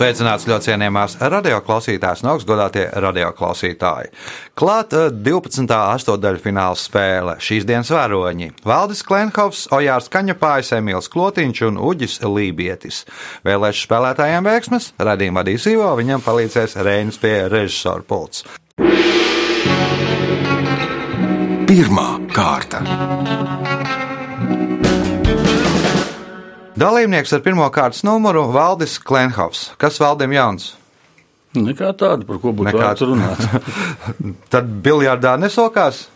Sveicināts ļoti cienījamās radioklausītājas un augstgadātie radioklausītāji. Klāt 12. astotdaļfināla spēle šīs dienas varoņi - Valdis Klenhovs, Ojārs Kaņepājs, Emīls Klotiņš un Uģis Lībietis. Vēlēšu spēlētājiem veiksmes, radījuma vadīs Ivo, viņam palīdzēs Reinis pie režisora pults. Pirmā kārta. Dalībnieks ar pirmā kārtas numuru - Valdis Klenhovs. Kas Valdim jauns? Nekā tāda, par ko būtu Nekā- vērts runāt. Tad biljardā nesokās?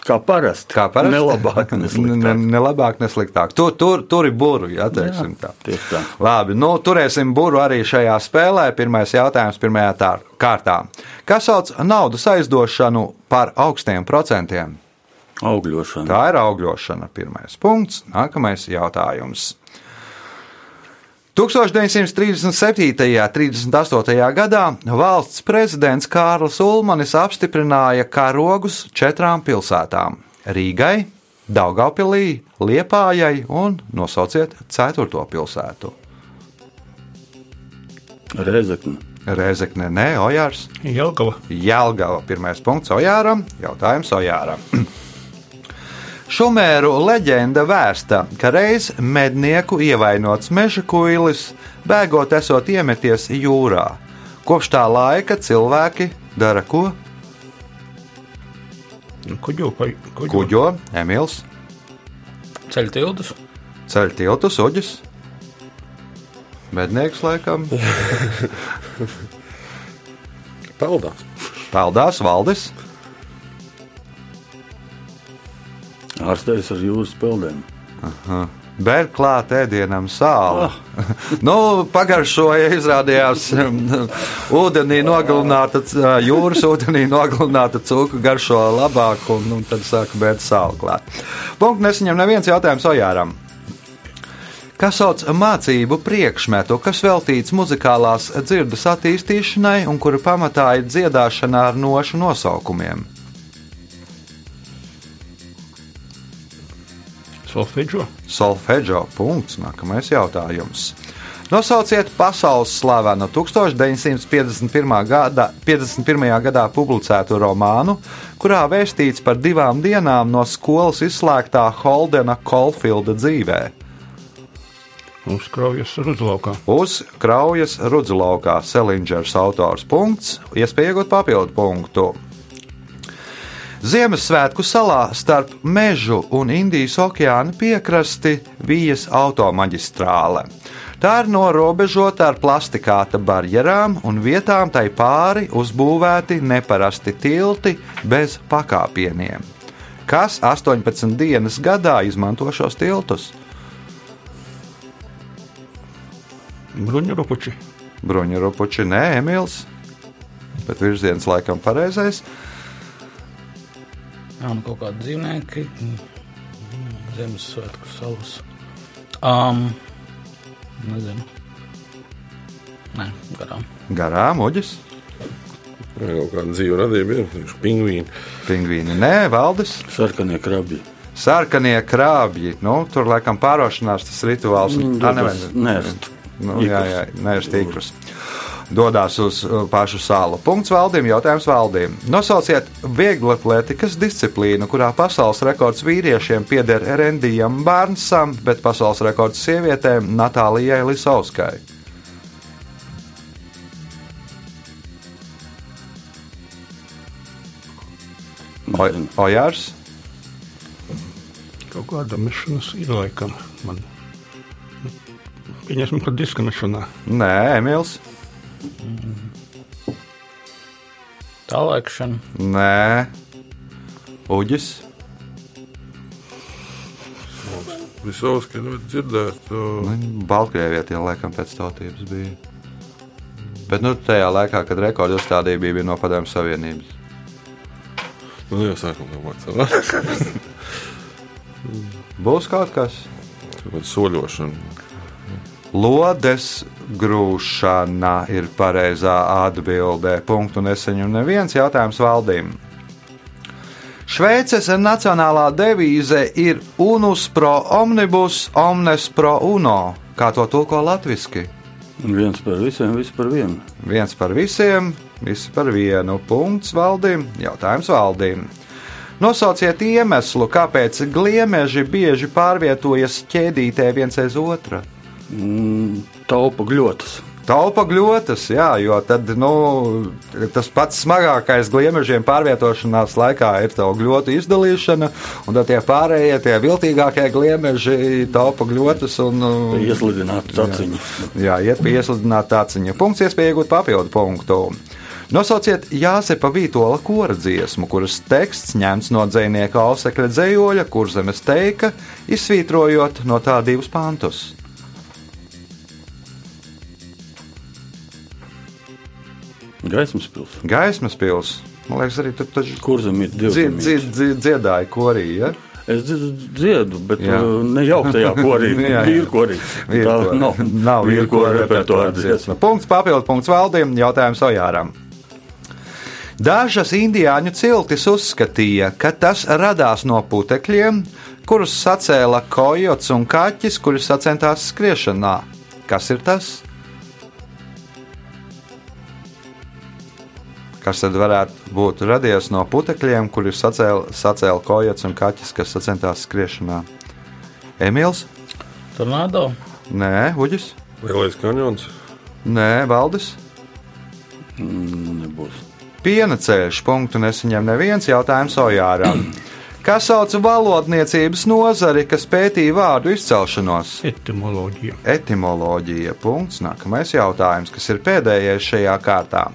Kā parasti. Kā parasti? Ne labāk, ne Ne, sliktāk. ne labāk, ne sliktāk. Tur, tur, tur ir buru, ja teiksim tā. Tieši tā. Labi, nu, turēsim buru arī šajā spēlē. Pirmais jautājums pirmajā tā, kārtā. Kas sauc naudas aizdošanu par augstiem procentiem? Augļošana. Tā ir augļošana. Pirmais punkts. Nākamais jautājums. 1937. un 38. gadā valsts prezidents Kārlis Ulmanis apstiprināja karogus četrām pilsētām - Rīgai, Daugopilī, Liepājai un nosauciet ceturto pilsētu. Rezekne. Rezekne, nē, Ojārs. Jelgava. Jēlgava. Pirmais punkts Ojāram. Jautājums Ojāram. Šumēru leģenda vēsta, ka reiz mednieku ievainots meža kuilis, bēgot esot iemeties jūrā. Kopš tā laika cilvēki dara ko? Kuģo, pa, kuģo. Kuģo, Emīls, Ceļu tiltus. ceļ tiltu, suģis. Mednieks laikam, Peldās. peldās valdis. Ārstējas ar jūras peldēm. Bērnu klāt ēdienam sāla. nu, pagaršoja, izrādījās um, ūdenī nogalināta, c- jūras ūdenī nogalināta cūka garšo labāk, un, un tad sāka bērnu sāla klāt. Punkts nesaņem neviens jautājums Ojāram. Kas sauc mācību priekšmetu, kas veltīts muzikālās dzirdes attīstīšanai un kura pamatā ir dziedāšana ar nošu nosaukumiem? Solfeģo. Solfeģo punkts. Nākamais jautājums. Nosauciet pasaules slavenu 1951. Gada, 51. gadā publicētu romānu, kurā vēstīts par divām dienām no skolas izslēgtā Holdena Kolfilda dzīvē. Uzkraujas Rudlaukā. Uz kraujas rudzlaukā Selingers autors punkts, iespēja iegūt papildu punktu. Ziemassvētku salā starp mežu un Indijas okeāna piekrasti vijas automaģistrāle. Tā ir norobežota ar plastikāta barjerām, un vietām tai pāri uzbūvēti neparasti tilti bez pakāpieniem. Kas 18 dienas gadā izmanto šos tiltus? Bruņurupuči. Bruņurupuči, nē, Emīls. Bet virziens laikam pareizais. Jā, nu kaut kādi dzīvnieki. mm, Ziemassvētku salas. Um, nezinu. Nē, garām. Garām uģis, Jā, Kaut kāda dzīva radība ir. Pingvīni. pingvīni, nē, valdis, Sarkanie krabi. sarkanie krāpji. Nu, tur laikam pārošanās tas rituāls. Tā nevajag. Nē, Nu, jā, jā, nē, ir stīkrs. Dodas uz uh, pašu sālu. Punkts valdījumam, jautājums valdījumam. Nosauciet vieglatlētikas disciplīnu, kurā pasaules rekords vīriešiem pieder Rendijam Bārnsam, bet pasaules rekords sievietēm Natālijai Lisauskai. O- Ojārs, Kaut kāda mešanas ir laikam. Man. Pieņemsim, ka diska mešanā. Nē, Emīls, Tālēkšana. Nē, Uģis, Visos, ka ļoti dzirdēt. Nu, Baltkrievijā tie laikam pēc tautības bija. Bet nu, tajā laikā, kad rekordu uzstādīja, bija no Padomju Savienības. Nu, jau sākumā mācījās. Būs kaut kas. Tāpat soļošana. Lodes grūšana ir pareizā atbildē. Punktu neseņem neviens jautājums valdīm. Šveices nacionālā devīze ir unus pro omnibus, omnes pro uno. Kā to tulko latviešu? Viens par visiem, viss par vienu. Viens par visiem, visi par vienu. Punkts valdīm, jautājums valdīm. Nosauciet iemeslu, kāpēc gliemeži bieži pārvietojas ķēdītē viens aiz otra. Mm, taupa gļotas. Taupa gļotas, jā, jo tad, nu, tas pats smagākais gliemežiem pārvietošanās laikā ir tā gļotu izdalīšana, un tad tie pārējie, tie viltīgākie gliemeži taupa gļotas un uh, Ieslidināta taciņa. Jā, iet pie iesludināta tāciņa. Punkts, iespēja iegūt papildu punktu. Nosauciet Jāsepa Vītola kora dziesmu, kuras teksts ņemts no dzinieka ausekļa dzējoļa, kur zemes teika, izsvītrojot no tā divus pantus. Gaismas pils. Gaismas pils. Man liekas, arī tur taču Kur zem ir divi? dzied, dzied, dzied, dziedāja korī. Ja? Es dzi- dziedu, bet Jā. uh, ne jauktajā korī. Jā, jā. Vīru korī. Tā nav, nav koru repertuāra dziesma. Punkts papildu punkts valdiem, jautājums Ojāram. Dažas indiāņu ciltis uzskatīja, ka tas radās no putekļiem, kurus sacēla kojots un kaķis, kuri sacentās skriešanā. Kas ir tas? Kas tad varētu būt radies no putekļiem, kurus sacēla, sacēla kojots un kaķis, kas sacentās skriešanā? Emīls? Tornado. Nē, Uģis? Lielais kanjons. Nē, Valdis. Mm, Nebūs. Piena ceļš, punktu nesaņem neviens jautājums Ojāram. Kā sauc valodniecības nozari, kas pētīja vārdu izcelšanos? Etimoloģija. Etimoloģija. Punkts. Nākamais jautājums, kas ir pēdējais šajā kārtā.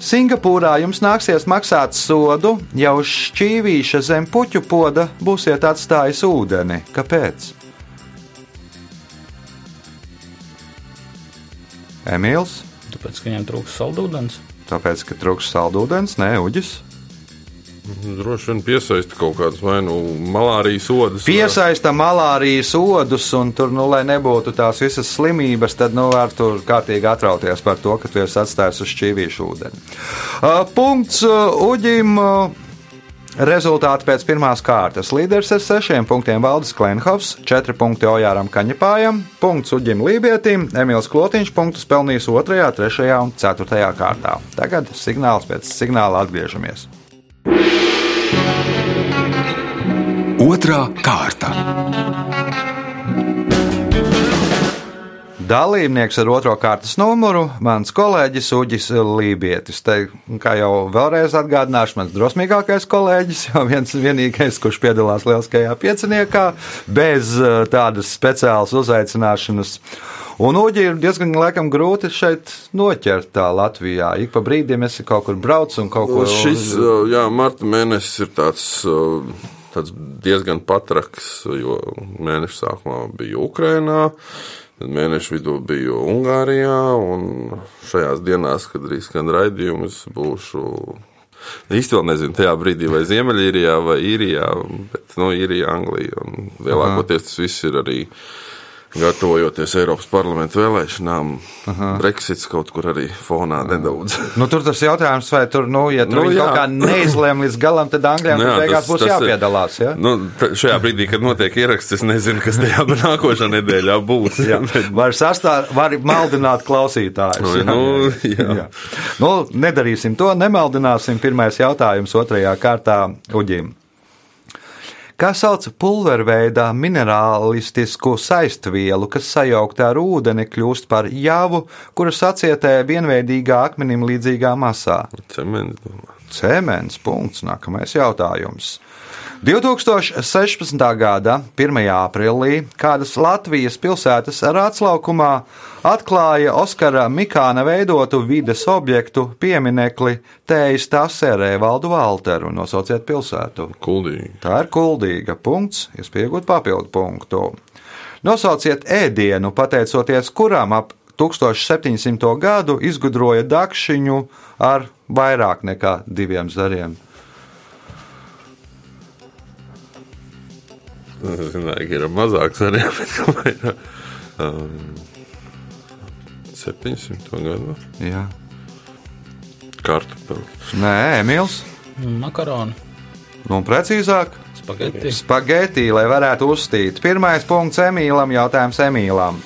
Singapūrā jums nāksies maksāt sodu, ja uz šķīvīša zem puķu poda būsiet atstājis ūdeni. Kāpēc? Emīls, Tāpēc, ka viņiem trūks saldūdens. tāpēc, ka trūks saldūdens, nē, uģis. Droši vien piesaista kaut kādas vai nu malārijas odas. Piesaista malārijas odus, un tur, nu, lai nebūtu tās visas slimības, tad, nu, var tur kārtīgi atrauties par to, ka tu esi atstājis uz šķīvīšu ūdeni. Uh, punkts uh, Uģim. Uh, Rezultāti pēc pirmās kārtas. Līderis ar sešiem punktiem Valdis Klenhovs, četri punkti Ojāram Kaņepājam, punkts Uģim Lībietim, Emīls Klotiņš punktus pelnījis otrajā, trešajā un ceturtajā kārtā. Tagad signāls pēc signāla atgriežamies. Otra kārta. Dalībnieks ar otro kārtas numuru - mans kolēģis Uģis Lībietis. Te, kā jau vēlreiz atgādināšu, mans drosmīgākais kolēģis, jau viens vienīgais, kurš piedalās lieliskajā pieciniekā, bez eh, tādas speciālas uzaicināšanas. Un Uģi ir diezgan laikam grūti šeit noķert tā Latvijā. Ik pa brīdim esi kaut kur brauc un kaut ko Šis uh, jā, marta mēnesis ir tāds, uh, tāds diezgan patraks, jo mēneša sākumā biju Ukrajinā, tad mēneša vidū biju Ungārijā, un šajās dienās, kad arī skan raidījums, būšu. Īsti vēl nezinu, tajā brīdī, vai Ziemeļīrijā vai Īrijā, bet no Īrijā, Anglijā. Lielākoties tas viss ir arī gatavojoties Eiropas parlamentu vēlēšanām. Aha. Brexits kaut kur arī fonā nedaudz. Nu, tur tas jautājums, vai tur, nu, ja tur Nu, jā. kaut kā neizlēma līdz galam, tad Anglijam Nu jā, beigās būs tas jāpiedalās. Ja? Nu, šajā brīdī, kad notiek ieraksts, es nezinu, kas tajā nākošā nedēļā būs. Jā, var, sastā, var maldināt klausītājus. Nu, nu, jā. Nu, nedarīsim to, nemaldināsim. Pirmais jautājums otrajā kārtā Uģim. Kā sauc pulverveidā minerālistisku saistvielu, kas sajaukta ar ūdeni kļūst par jāvu, kuras acietē vienveidīgā akmenim līdzīgā masā? Cements, domā. Cēmens. Punkts. Nākamais jautājums. 2016. gada 1. aprīlī kādas Latvijas pilsētas rātslaukumā atklāja Oskara Mikāna veidotu vides objektu pieminekli Tējas Taserē Valdu Valteru. Nosauciet pilsētu. Kuldīgi. Tā ir kuldīga. Punkts. Iespējot papildu punktu. Nosauciet ēdienu, pateicoties kuram ap 1700. gadu izgudroja dakšiņu ar vairāk nekā diviem zariem. Es zināju, ka ir mazāks arī, bet kamēr. Um, 700 gadu. Jā. Kartupeli. Nē, Emīls. Makaroni, Nu, precīzāk, spaghetti. spaghetti, lai varētu uzstīt. Pirmais punkts Emīlam, jautājums Emīlam.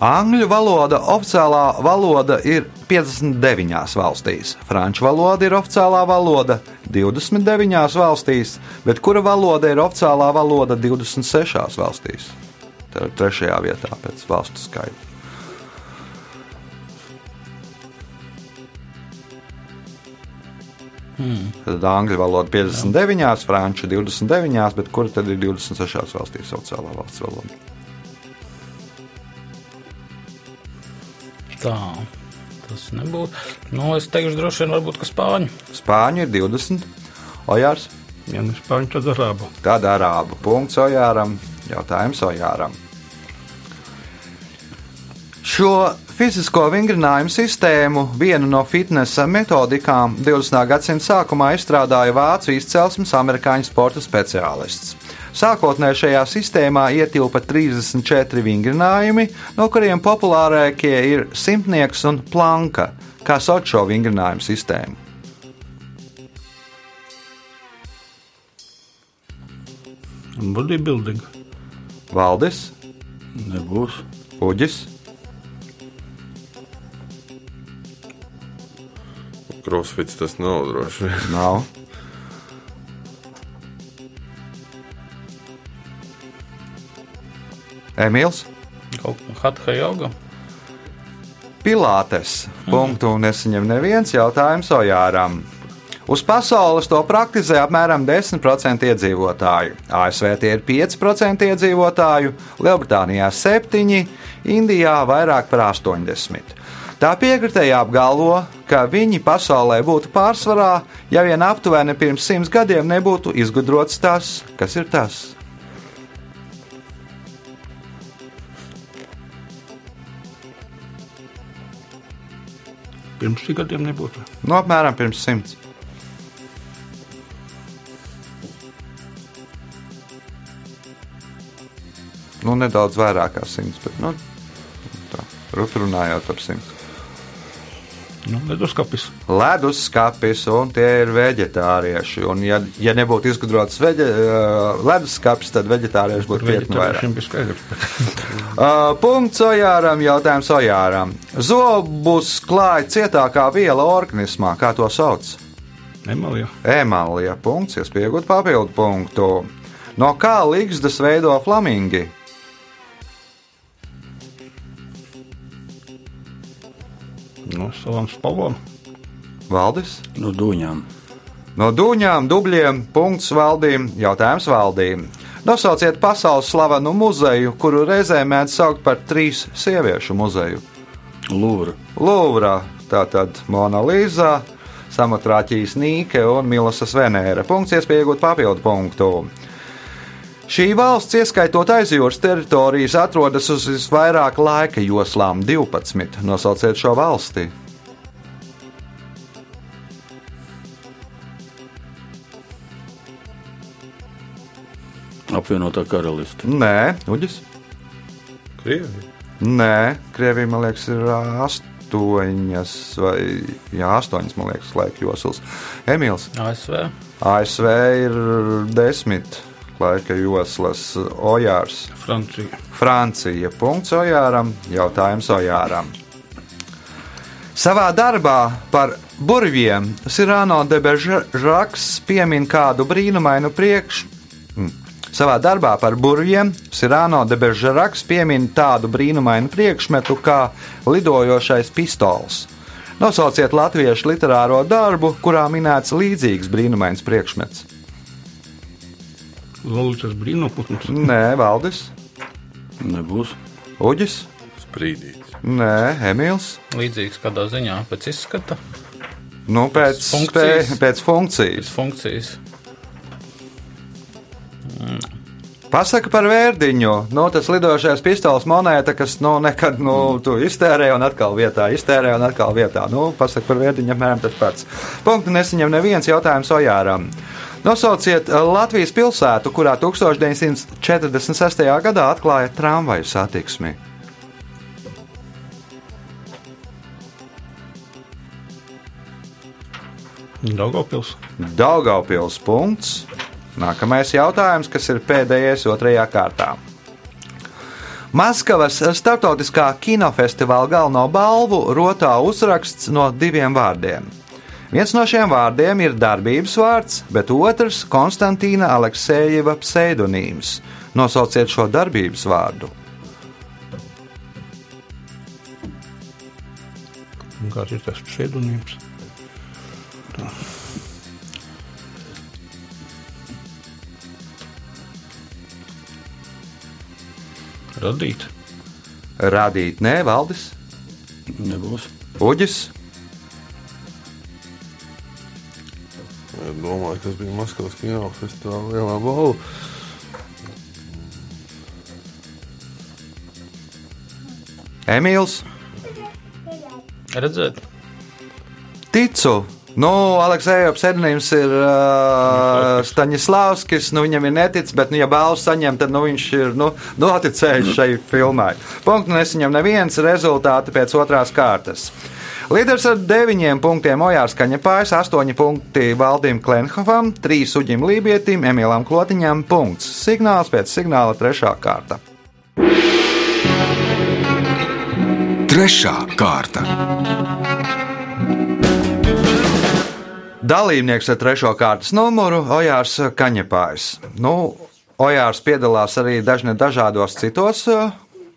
Angļu valoda oficiālā valoda ir 59 valstīs, franču valoda ir oficiālā valoda 29 valstīs, bet kura valoda ir oficiālā valoda 26 valstīs? Tā ir trešajā vietā pēc valstu skaita. Tad angļu valoda 59, franču 29, bet kura tad ir 26 valstīs oficiālā valsts valoda? Tā, tas nebūtu. Nu, es teikšu, droši vien, varbūt, ka spāņu. Spāņu ir 20, Ojārs. Ja ne spāņu, tad arābu. Tad arābu punkts Ojāram. Jautājums Ojāram. Šo fizisko vingrinājumu sistēmu, vienu no fitnesa metodikām, 20. gadsimta sākumā izstrādāja vācu izcelsmes amerikāņu sporta speciālists. Sākotnēji šajā sistēmā ietilpa 34 vingrinājumi, no kuriem populārākie ir simtnieks un planka, kā sauc šo vingrinājumu sistēmu. Bodybuilding. Valdis, Nebūs. Uģis, Crossfits tas nav droši. vien. nav. Emīls. Kā hatha joga. Pilātes. Punktu nesaņem neviens jautājums Ojāram. Uz pasaules to praktizē apmēram 10% iedzīvotāju. ASV tie ir 5% iedzīvotāju, Lielbritānijā 7%, Indijā vairāk par 80%. Tā piekritēji apgalvo, ka viņi pasaulē būtu pārsvarā, ja vien aptuveni pirms simts gadiem nebūtu izgudrots tas, kas ir tas. Pirms cik gadiem nebūtu. Nu, apmēram pirms simts. Nu, nedaudz vairāk kā simts, bet nu, tā, runājot par simts. Nu, leduskapis. Leduskapis, un tie ir vegetārieši. Un, ja, ja nebūtu izgudrots veģe, uh, leduskapis, tad vegetārieši būtu krietni vairāk. Uh, punkts Ojāram, jautājums Ojāram. Zobus klāja cietākā viela organismā, kā to sauc? Emalija. Emalija punkts, iespējot papildu punktu. No kā līgstas veido flamingi? Savām spalvām. Valdis? No dūņām. No dūņām, dubļiem, punkts valdīm, jautājums valdīm. Nosauciet pasaules slavenu muzeju, kuru reizē mēdz saukt par trīs sieviešu muzeju. Lūra. Lūvrā, tātad Mona Līza, Samotrāķijas Nīke un Milasas Venēra. Punkts, iespējot papildu punktu. Šī valsts, ieskaitot aizjūras teritorijas, atrodas uz visvairāk laika joslām - 12. Nosauciet šo valsti. Apvienotā karaliste. Nē, Uģis. Krievija. Nē, Krievija, man liekas, ir astoņas vai jā, astoņas, man liekas, laika joslas. Emīls. ASV. ASV ir desmit laika joslas. Ojārs. Francija. Francija. Punkts Ojāram. Jautājums Ojāram. Savā darbā par burviem Sirāno de Bežraks piemin kādu brīnumainu priekš. Mm. Savā darbā par burviem Sirāno de Bežraks piemin tādu brīnumainu priekšmetu kā lidojošais pistols. Nosauciet latviešu literāro darbu, kurā minēts līdzīgs brīnumains priekšmets. Lūdzu, brīnuputns. Nē, Valdis, Nebūs. Uģis, Sprīdīts. Nē, Emīls. Līdzīgs kādā ziņā pēc izskata, Nu, pēc Funkcijas. funkcijas. Pēc funkcijas. pēc funkcijas. Pasaka par vērdiņu. Nu, tas lidošais pistols monēta, kas nu, nekad nu, tu iztērē un atkal vietā, iztērē un atkal vietā. Nu, pasaka par vērdiņu apmēram tas pats. Punktu nesaņem neviens jautājums Ojāram. Nosauciet eh, Latvijas pilsētu, kurā 1946. gadā atklāja tramvaju satiksmi. Daugaupils. Daugaupils punkts. Nākamais jautājums, kas ir pēdējais otrajā kārtā. Maskavas starptautiskā kinofestivāla galveno balvu rotā uzraksts no diviem vārdiem Viens no šiem vārdiem ir darbības vārds, bet otrs - Konstantīna Aleksējeva pseidonīms. Nosauciet šo darbības vārdu. Kāds ir tas pseidonīms? Tā. Radīt. Radīt, nē, valdis, Nebūs. uģis, domāju, kas bija Maskavas kinofestivāla lielā balva. Emīls. Redzēt, Ticu. Nu, Aleksējā pseidonīms ir uh, Staņislavskis. Nu, viņam ir neticis, bet, nu, ja balvu saņem, tad nu, viņš ir nu, noticējis šai filmai. Punktu nesaņem neviens rezultāti pēc otrās kārtas. Līderis ar deviņiem punktiem Ojārs Kaņepājs, astoņi punkti Valdim Klenhovam, trīs uģim Lībietim, Emīlam Klotiņam, punkts. Signāls pēc signāla trešā kārta. Trešā kārta. Dalībnieks ar trešo kārtas numuru - Ojārs Kaņepājs. Nu, Ojārs piedalās arī dažne dažādos citos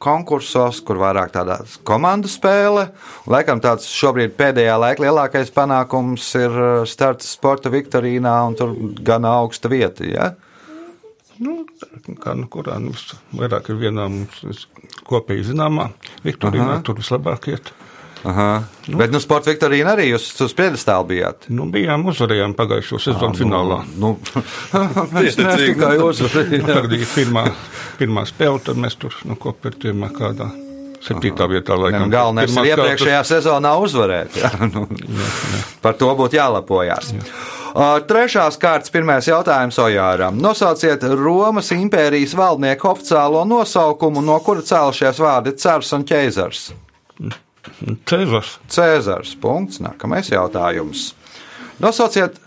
konkursos, kur vairāk tāda komandu spēle. Laikam tāds šobrīd pēdējā laika lielākais panākums ir uh, starts sporta viktorīnā, un tur gan augsta vieta. Ja? Nu, kā nu kurā mums vairāk ir vienā mums kopīgi zināmā Viktorīnā, tur vislabāk iet. Aha. Bet nu, sporta viktorīna arī jūs uz piedestāla bijāt. Nu, bijām uzvarējām pagājušo sezonu finālā. Nu, mēs Pieticīgi. tikai uzvarējām. Tagad ir pirmā, pirmā spēle, tad mēs tur nu, kopērtījām kādā septītā vietā. Laikam, nu, Galvenais ir iepriekšējā sezonā uzvarēt. Jā, nu, par to būtu jālepojas. Uh, Trešās kārtas pirmais jautājums Ojāram. Nosauciet Romas impērijas valdnieku oficiālo nosaukumu, no kura cēlušies vārdi Cērs un Ķeizars. Cēzars. Cēzars. Punkts. Nākamais jautājums. Nosauciet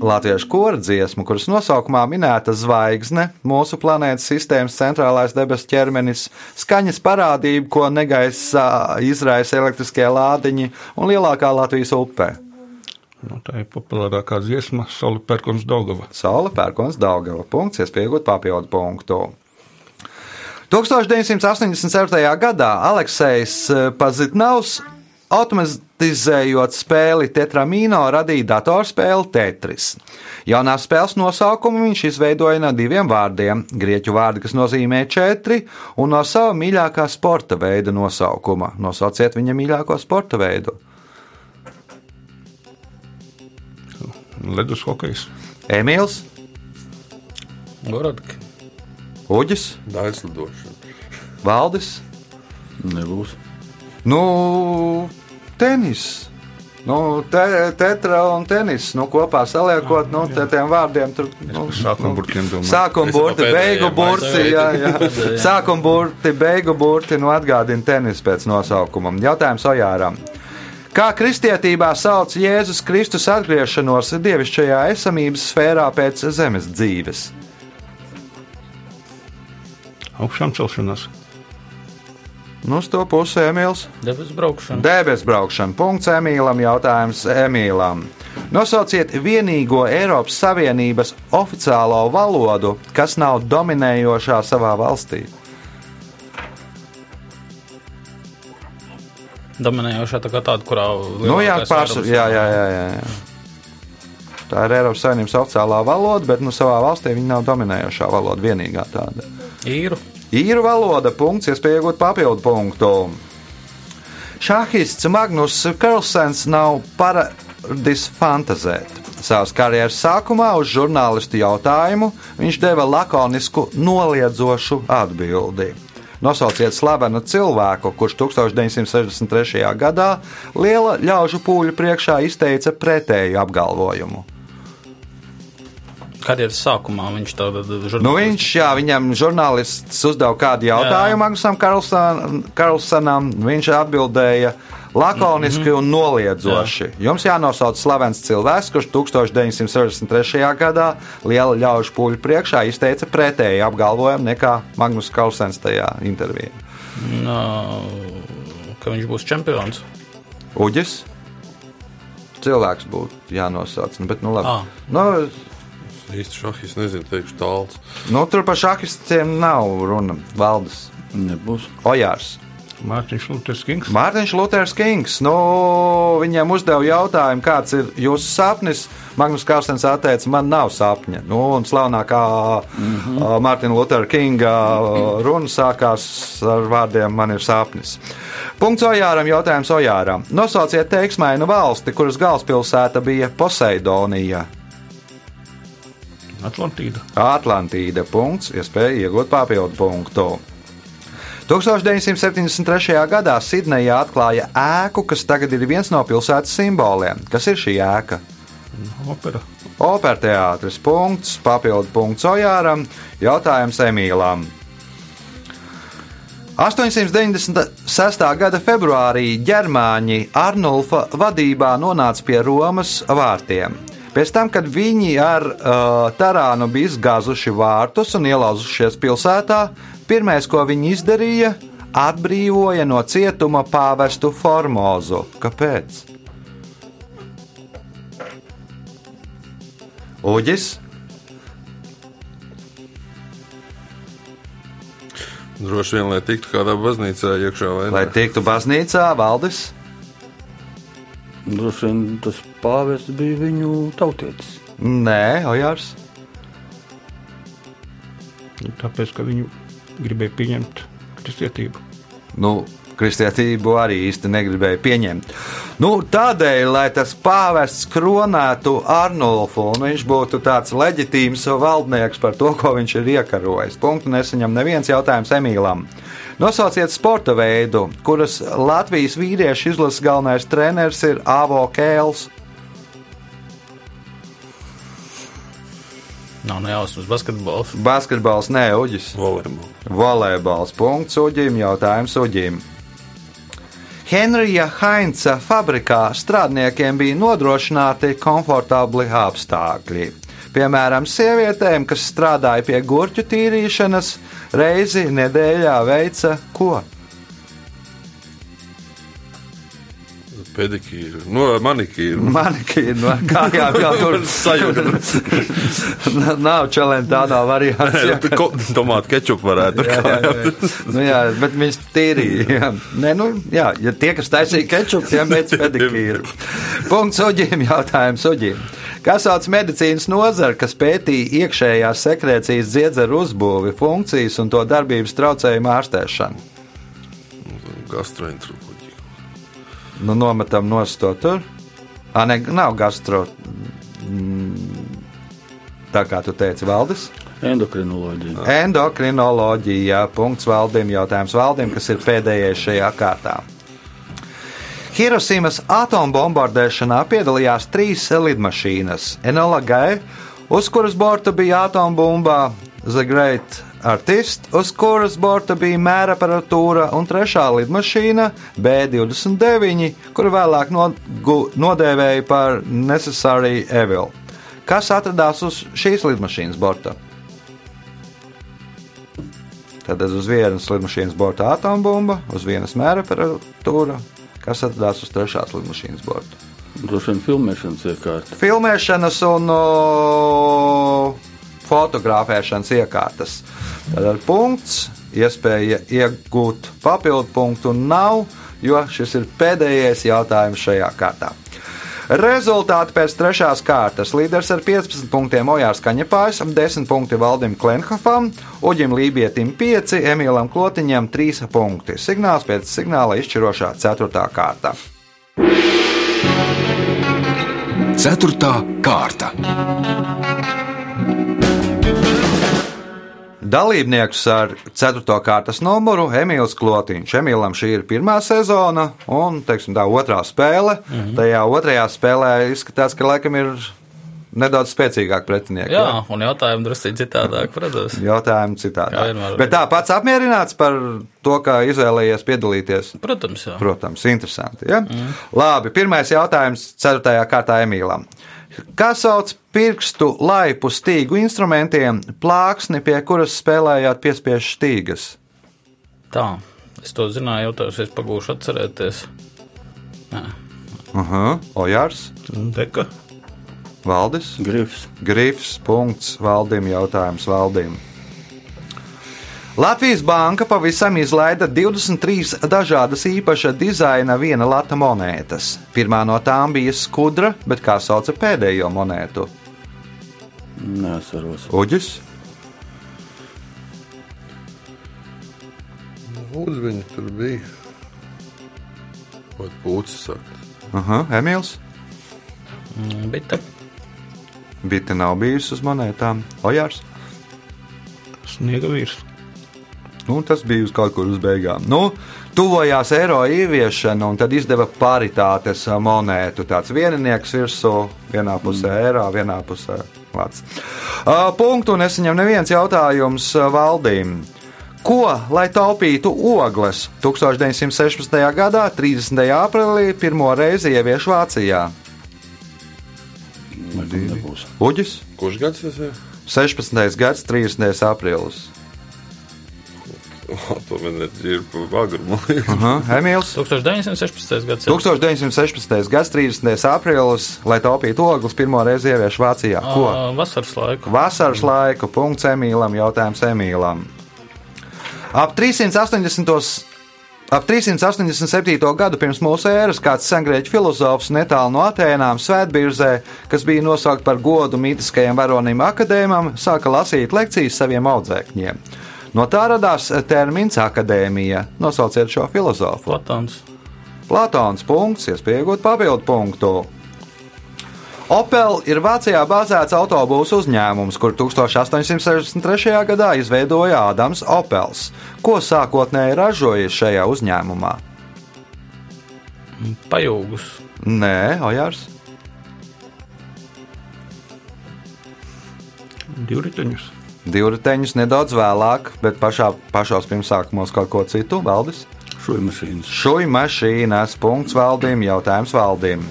latviešu kora dziesmu, kuras nosaukumā minēta zvaigzne, mūsu planētas sistēmas centrālais debesu ķermenis, skaņas parādība, ko negaisa izraisa elektriskie lādiņi un lielākā Latvijas upē. Nu, tā ir populārākā dziesma, Saula Pērkons Daugava. Saula pērkons Daugava. Punkts, iespējot papildu punktu. 1987. gadā Aleksis Pazitnavs automatizējot spēli Tetramino radīja datorspēli Tetris. Jaunā spēles nosaukumu viņš izveidoja no diviem vārdiem - grieķu vārdi, kas nozīmē četri, un no sava mīļākā sporta veida nosaukuma. Nosauciet viņa mīļāko sporta veidu. Ledus hokejs. Emīls, Gorodka. Uģis, Daļas lidošana. Valdis. Nebūs. Nu, tenis. Nu, te, tetra un tenis nu, kopā saliekot, nu, te, tiem vārdiem tur nu, Sākuma burtiem domāju. Sākuma Es burti, jau beigu burti, jā, jā. Pēdējā. Sākuma burti, beigu burti, nu atgādina tenis pēc nosaukumam. Jautājums Ojāram. Kā kristietībā sauc Jēzus Kristus atgriešanos dievišķajā esamības sfērā pēc zemes dzīves? Augšām celšanās. Nu, uz to pusi Emīls. Debesu braukšana. Debes braukšana. Punkts Emīlam. Jautājums Emīlam. Nosauciet vienīgo Eiropas Savienības oficiālo valodu, kas nav dominējošā savā valstī. Dominējošā tā kā tāda, kurā Nu, jā, vairums- Jā, jā, jā, jā, jā. Tā ir Eiropas Savienības oficiālā valoda, bet nu, savā valstī viņa nav dominējošā valoda, vienīgā tāda. Īru. Īru valoda, punkts, iespēja iegūt papildu punktu. Šahists Magnus Karlsens nav paradis fantazēt. Savas karjeras sākumā uz žurnālistu jautājumu viņš deva lakonisku, noliedzošu atbildi. Nosauciet slavenu cilvēku, kurš 1963. gadā liela ļaužu pūļu priekšā izteica pretēju apgalvojumu. Karjeras sākumā viņš tādā Nu, viņš, jā, viņam žurnālists uzdeva kādu jautājumu Magnusam Karlson- Karlsonam. Viņš atbildēja Lakoniski un noliedzoši. Jums jānosauc slavens cilvēks, kurš 1963. gadā liela ļaužu pūļu priekšā izteica pretēju apgalvojumu nekā Magnus Kausens tajā intervijā. No, ka viņš būs čempions. Uģis. Cilvēks būtu jānosauc. Nu, bet, nu, labi. Ah. Nu, Īsti šahis nezinu, teikšu tāls. nu, tur par šahistiem nav runa. Valdes Nebūs. Ojārs. Mārtiņš Luters Kings. Mārtiņš Luters Kings. Nu, viņam uzdeva jautājumu, kāds ir jūsu sapnis. Magnus Kārsens atteica, man nav sapņa. Nu, un slavenākā mm -hmm. Mārtiņa Lutera Kinga runa sākās ar vārdiem: Man ir sapnis. Punkts Ojāram, jautājums Ojāram. Nosauciet teiksmainu valsti, kuras galvaspilsēta bija Poseidonija. Atlantīda. Atlantīda. Punkts, iespēja iegūt papildu punktu. 1973. gadā Sidnejā atklāja ēku, kas tagad ir viens no pilsētas simboliem. Kas ir šī ēka? Opera. Operteātris. Punkts, papildu punkts Ojāram, jautājums Emīlam. 896. gada februārī ģermāņi Arnulfa vadībā nonāca pie Romas vārtiem. Pēc tam, kad viņi ar uh, Tarānu bija izgāzuši vārtus un ielauzušies pilsētā, pirmais, ko viņi izdarīja, atbrīvoja no cietuma pāvestu Formozu. Kāpēc? Uģis, Droši vien, lai tiktu kādā baznīcā iekšā vai lai tiktu baznīcā, Valdis. Droši vien tas pāvests bija viņu tautietis. Nē, Ojārs. Tāpēc, ka viņi gribēja pieņemt kristietību. Nu, kristietību arī īsti negribēja pieņemt. Nu, tādēļ, lai tas pāvests kronētu Arnulfu un viņš būtu tāds leģitīms valdnieks par to, ko viņš ir iekarojis. Punktu nesaņem neviens jautājums Emīlam. Nosauciet sporta veidu, kuras Latvijas vīriešu izlases galvenais treneris ir Avo Kēls. Nav nejausmas basketbols. Basketbols, nē, Uģis. Volejbols. Volejbols. Punkts Uģim, jautājums Uģim. Henrija Heinza fabrikā strādniekiem bija nodrošināti komfortabli apstākļi. Piemēram, sievietēm, kas strādāja pie gurķu tīrīšanas, reizi nedēļā veica ko? Pedikīra. No, manikīra. Manikīnu no kājām jau tur Sajūta. nav čelentānā variants. jā. Tomātu kečupu varētu. Jā, jā, jā. Nu, jā, bet viņš tīrīja. Jā. Nē, nu, jā, ja tie, kas taisīja kečupu, tiem veids pedikīru. Punkts Uģim, jautājums Uģim. Kā sauc medicīnas nozara, kas pētīja iekšējās sekrecijas dziedzeru uzbūvi, funkcijas un to darbības traucējumu ārstēšanu? Gastroenteroloģija. Nu, nometam nost to tur. Ā, ne, nav gastro. Mm, Tā kā tu teici, Valdis. Endokrinoloģija. Endokrinoloģija. Punkts valdim, jautājums valdim, kas ir pēdējais šajā kārtā. Hirosimas atombombardēšanā piedalījās trīs lidmašīnas. Enola Gai, uz kuras borta bija atombumba The Great Artist, uz kuras borta bija mēra aparatūra, un trešā lidmašīna B-29, kuru vēlāk nodēvēja par Necessary Evil. Kas atradās uz šīs lidmašīnas borta? Tad uz vienas lidmašīnas borta atombumba, uz vienas mēra aparatūra, kas atradās uz trešās lidmašīnas borta. Droši vien filmēšanas iekārta. Filmēšanas un o, fotografēšanas iekārtas. Tad ar punkts, iespēja iegūt papildu punktu nav, jo šis ir pēdējais jautājums šajā kārtā. Rezultāti pēc trešās kārtas. Līderis ar 15 punktiem Ojārs Kaņepājs, 10 punkti Valdim Klenhofam, Uģim Lībietim 5, Emīlam Klotiņam 3 punkti. Signāls pēc signāla izšķirošā 4. kārta. Ceturtā kārta. Dalībniekus ar 4. kārtas numuru Emīls Klotiņš. Emīlam šī ir pirmā sezona un teiksim, tā otrā spēle. -hmm. Tajā otrajā spēlē izskatās, ka laikam ir nedaudz spēcīgāk pretinieki. Jā, un jautājumi drusku citādāk, protams. Kā vienmēr. Bet tā pats apmierināts par to, kā izvēlējies piedalīties. Protams, jā. Protams, interesanti. Ja? Mm. Labi, pirmais jautājums ceturtajā kārtā Emīlam. Kā sauc pirkstu laipu stīgu instrumentiem, plāksni, pie kuras spēlējāt piespiešu stīgas? Tā, es to zināju, jautājums, es pagūšu atcerēties. Nē, Aha, Ojārs, Deka. Valdis, Grifs. Grifs, punkts, Valdim, jautājums Valdim. Latvijas banka pavisam izlaida 23 dažādas īpaša dizaina viena lata monētas. Pirmā no tām bija skudra, bet kā sauca pēdējo monētu? Nesaros. Uģis, Uzviņi tur bija. Vai pūcis saka? Aha, Emīls. Mm, bita. Bita nav bijusi uz monētām. Ojārs. Sniega vīrs. Nu, tas bija uz kaut kur uz beigām. Nu, tuvojās eiro ieviešana, un tad izdeva paritātes monētu. Tāds vieninieks virsū, vienā pusē eiro, vienā pusē lats. Uh, punktu nesaņem neviens jautājums valdīm. Ko, lai taupītu ogles, 1916. gadā, 30. aprīlī, pirmo reizi ievieš Vācijā? Uģis, Kurš gads tas ir? 16. gads, 30. aprīlis. To man ir. Aha, Emīls. 1916. gads. jā. 1916. gada 30. aprīlis, lai taupītu ogles, pirmo reizi ievieš Vācijā. Ko? Vasaras laiku. Vasaras laiku, punkts Emīlam, jautājums Emīlam. Ap 380. Ap 387. gadu pirms mūsu ēras kāds sengrieķu filozofs netālu no Atēnām, Svētbirzē, kas bija nosaukts par godu mītiskajam varonim akadēmam, sāka lasīt lekcijas saviem audzēkņiem. No tā radās termins akadēmija. Nosauciet šo filozofu. Platons. Platons punkts, iespējot papildu punktu. Opel ir Vācijā bāzēts autobusu uzņēmums, kur 1863. gadā izveidoja Ādams Opels. Ko sākotnēji ražoja šajā uzņēmumā? Pajūgus. Nē, Ojārs. Divriteņus. Divriteņus nedaudz vēlāk, bet pašā, pašos pirmsākumos kaut ko citu. Valdis. Šuja mašīnas. Šuja mašīnas, punkts valdīm, jautājums valdīm.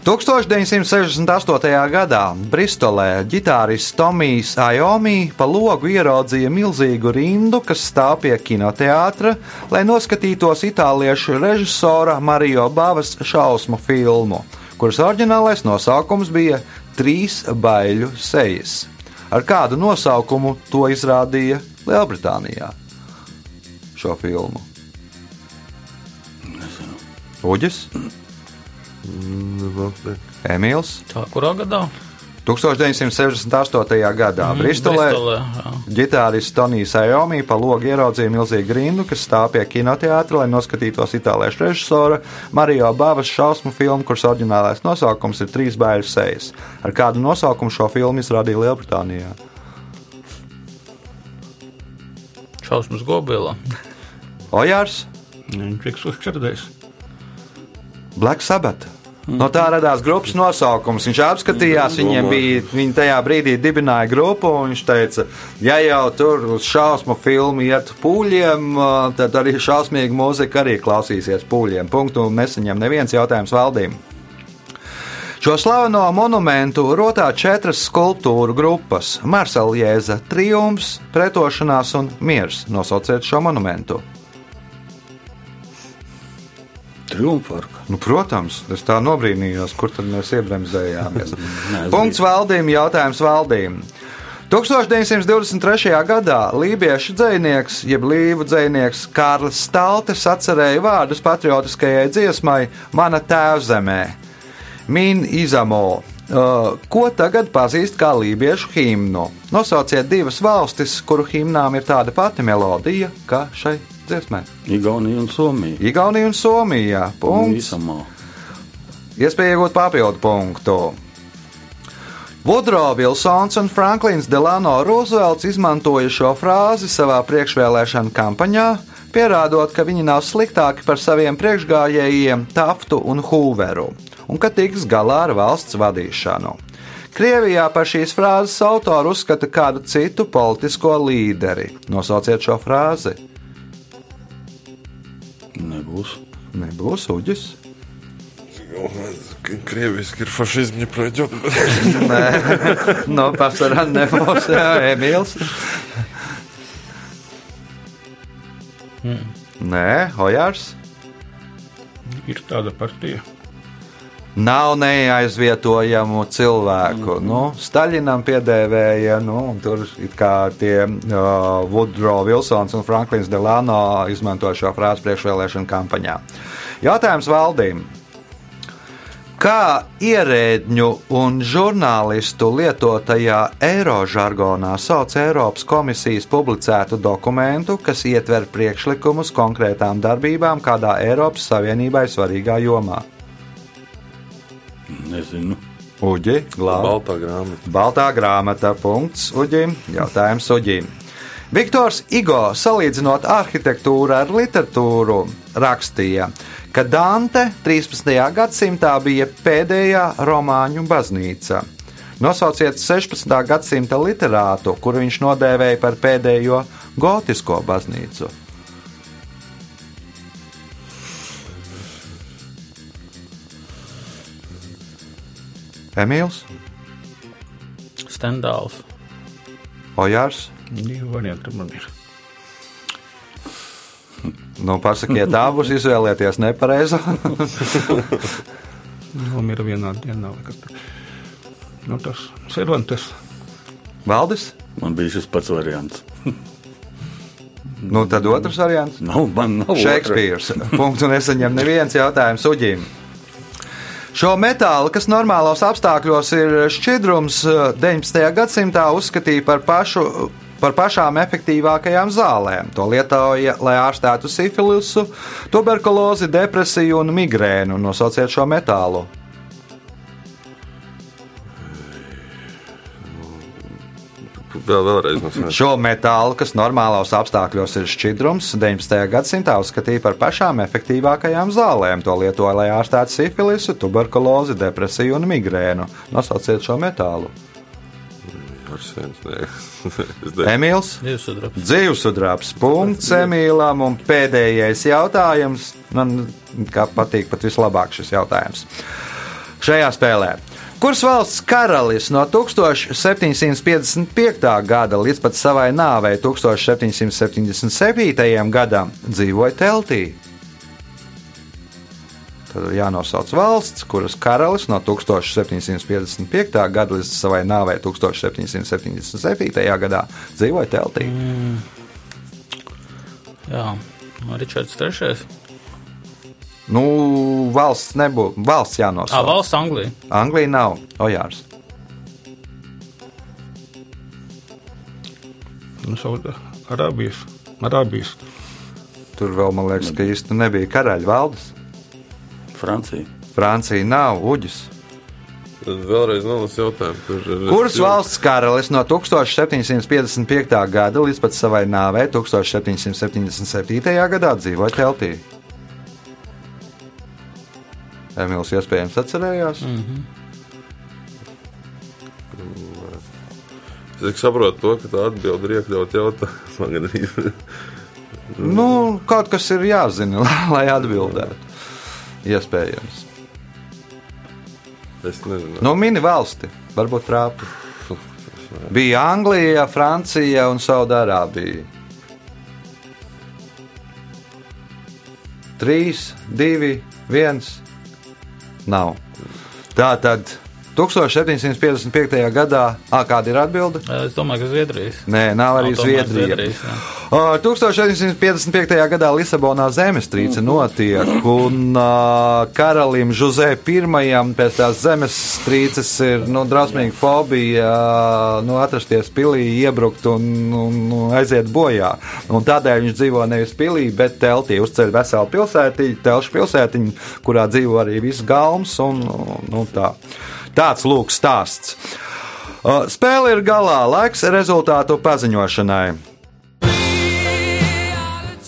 1968. gadā Bristolē ģitārists Tomijs Ajomi pa logu ieraudzīja milzīgu rindu, kas stāv pie kinoteātra, lai noskatītos itāliešu režisora Mario Bavas šausmu filmu, kuras oriģinālais nosaukums bija Trīs baiļu sejas. Ar kādu nosaukumu to izrādīja Lielbritānijā? Šo filmu. Uģis, Emīls. Tā kurā gadā? 1968. gadā Mm, Bristolē Bristolē, ģitārists Tonijs Ajomi pa logu ieraudzīja milzīgu rindu, kas stāv pie kinoteātra, lai noskatītos itāliešu režisora Mario Bavas šausmu filmu, kuras oriģinālais nosaukums ir Trīs bērnu sejas. Ar kādu nosaukumu šo filmu izrādīja Lielbritānijā? Šausmas gobila. Ojārs, Viņš ir uzķerdējis. Black Sabbath. No tā radās grupas nosaukums. Viņš apskatījās, viņiem bija, viņi tajā brīdī dibināja grupu, un viņš teica, ja jau tur uz šausmu filmu iet pūļiem, tad arī šausmīga mūzika arī klausīsies pūļiem. Punktu nesaņem neviens jautājums valdīm. Šo slaveno monumentu rotā četras skulptūru grupas - Marseljēza, Triumfs, Pretošanās un Miers. Nosauciet šo monumentu. Triumfarka. Nu, protams, es tā nobrīnījos, kur tad mēs iebremzējāmies. Punkts valdīm, jautājums valdīm. 1923. gadā lībiešu dzinieks, jeb līvu dzinieks Kārlis Staltes atcerēja vārdus patriotiskajai dziesmai Mana tēvzemē - Min Izamo. Uh, ko tagad pazīst kā lībiešu himnu? Nosauciet divas valstis, kuru himnām ir tāda pati melodija kā šai dziesmai. Igaunija un Somija. Igaunija un Somija. Punkts. Īsamā. Iespēja iegūt papildu punktu. Vudro Vilsons un Franklins Delano Roosevelts izmantoja šo frāzi savā priekšvēlēšana kampaņā, pierādot, ka viņi nav sliktāki par saviem priekšgājējiem Taftu un Hooveru, un ka tiks galā ar valsts vadīšanu. Krievijā par šīs frāzes autoru uzskata kādu citu politisko līderi. Nosauciet šo frāzi. Nebūs. Nebūs uģis. Krieviski ir fašisms, projekt. Nē, no pasarā nebūs. Jā, Emīls. Nē, Hojārs. Ir tāda partija. Nav neaizvietojamu cilvēku. Mm. Nu, Staļinam piedēvēja, nu, un tur kā tie uh, Woodrow Wilsons un Franklins Delano izmanto šo frāzi priekšvēlēšana kampaņā. Jautājums valdīm. Kā ierēdņu un žurnālistu lietotajā eirožargonā sauc Eiropas komisijas publicētu dokumentu, kas ietver priekšlikumus konkrētām darbībām kādā Eiropas Savienībai svarīgā jomā? Nezinu. Uģi, glābi. Baltā grāmata. Baltā grāmata. Punkts Uģim. Jautājums Uģim. Viktors Igo salīdzinot arhitektūru ar literatūru rakstīja, ka Dante 13. gadsimtā bija pēdējā romāņu baznīca. Nosauciet 16. gadsimta literātu, kuru viņš nodēvēja par pēdējo gotisko baznīcu. Emīls, Stendāls. Ojārs. Divi varianti man ir. Nu, pasakiet, abus izvēlieties nepareizi. Nomira vienā dienā. liekas. Nu, tas Cervantes. Valdis? Man bija šis pats variants. Nu, tad otrs variants. Nav, man nav. Šekspīrs. Punktu nesaņem neviens jautājums uģim. Šo metālu, kas normālos apstākļos ir šķidrums, 19. gadsimtā uzskatīja par, pašu, par pašām efektīvākajām zālēm. To lietoja, lai ārstētu sifilisu, tuberkulozi, depresiju un migrēnu. Nosauciet šo metālu. Vēl, vēlreiz mums Šo metālu, kas normālos apstākļos ir šķidrums, 19. gadsimtā uzskatīja par pašām efektīvākajām zālēm. To lietoja, lai ārstētu sifilisu, tuberkulozi, depresiju un migrēnu. Nosauciet šo metālu. Emīls. Divsudrabs. Dzīvesudrabs. Punkts Emīlam. Un pēdējais jautājums. Man kā patīk pat vislabāk šis jautājums. Šajā spēlē. Kuras valsts karalis no 1755. gada līdz pat savai nāvei 1777. gadam dzīvoja teltī? Tad jānosauc valsts, kuras karalis no 1755. gada līdz savai nāvei 1777. gadā dzīvoja teltī. Jā, Ričards III. Nu, valsts nebūtu. Valsts Ah, jānosauc. valsts Anglija. Anglija nav. Ojārs. Nu, Sauda Arābijas. Arābijas. Tur vēl, man liekas, ka īsti nebija karaļa valdes. Francija. Francija nav uģis. tad vēlreiz nolas jautājumu. Tur ir Kuras valsts karalis no 1755. gada līdz pat savai nāvei 1777. gadā dzīvoja teltī? Emīls iespējams atcerējās. Mm. Es saprotu to, ka tā atbilde ir iekļauta jautājumā. Nu, kaut kas ir jāzina, lai atbildētu. Iespējams. Es nezinu. Nu, mini valsti, varbūt trāpa. Bija Anglija, Francija un Saudārābija. 3, 2, 1. Nav. Tā tad 1755. gadā, à, kāda ir atbilde? Es domāju, ka Zviedrijas. Nē, nav arī Nav Zviedrija. Zviedrijas, jā. Ā, 1755. gadā Lisabonā zemestrīce notiek, un uh, karalim Žuzē I pēc tās zemestrīces ir nu, drausmīga fobija uh, nu, atrasties pilī, iebrukt un, un, un aiziet bojā. Un tādēļ viņš dzīvo nevis pilī, bet teltī uzceļ veselu pilsētiņu, telšu pilsētiņu, kurā dzīvo arī viss galms. Un, un, tā. Tāds lūk stāsts. Uh, Spēle ir galā, laiks rezultātu paziņošanai.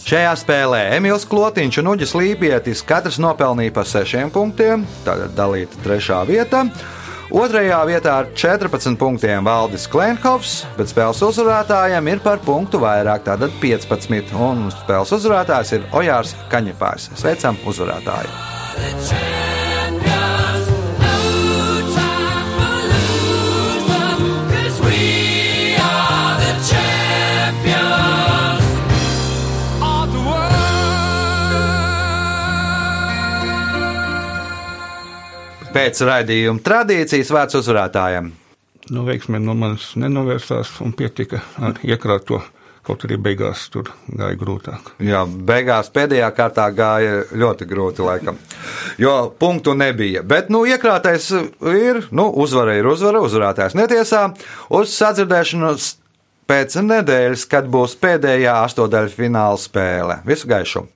Šajā spēlē Emīls Klotiņš un Uģis Lībietis katrs nopelnīja pa 6 punktiem, tātad dalīta trešā vieta. Otrajā vietā ar 14 punktiem Valdis Klimkovs, bet spēles uzvarētājiem ir par punktu vairāk, tātad 15. Un spēles uzvarētājs ir Ojārs Kaņepājs. Sveicam uzvarētāju! Pēc raidījuma tradīcijas vērts uzvarētājiem. Nu, veiksmē no manis nenovērsās un pietika ar iekrāto. Kaut arī beigās tur gāja grūtāk. Jā, beigās pēdējā kārtā gāja ļoti grūti, laikam. Jo punktu nebija. Bet, nu, iekrātais ir, nu, uzvara ir uzvara, uzvarētājs netiesā. Uz sadzirdēšanos pēc nedēļas, kad būs pēdējā astotdaļfināla spēle. Visu gaišu!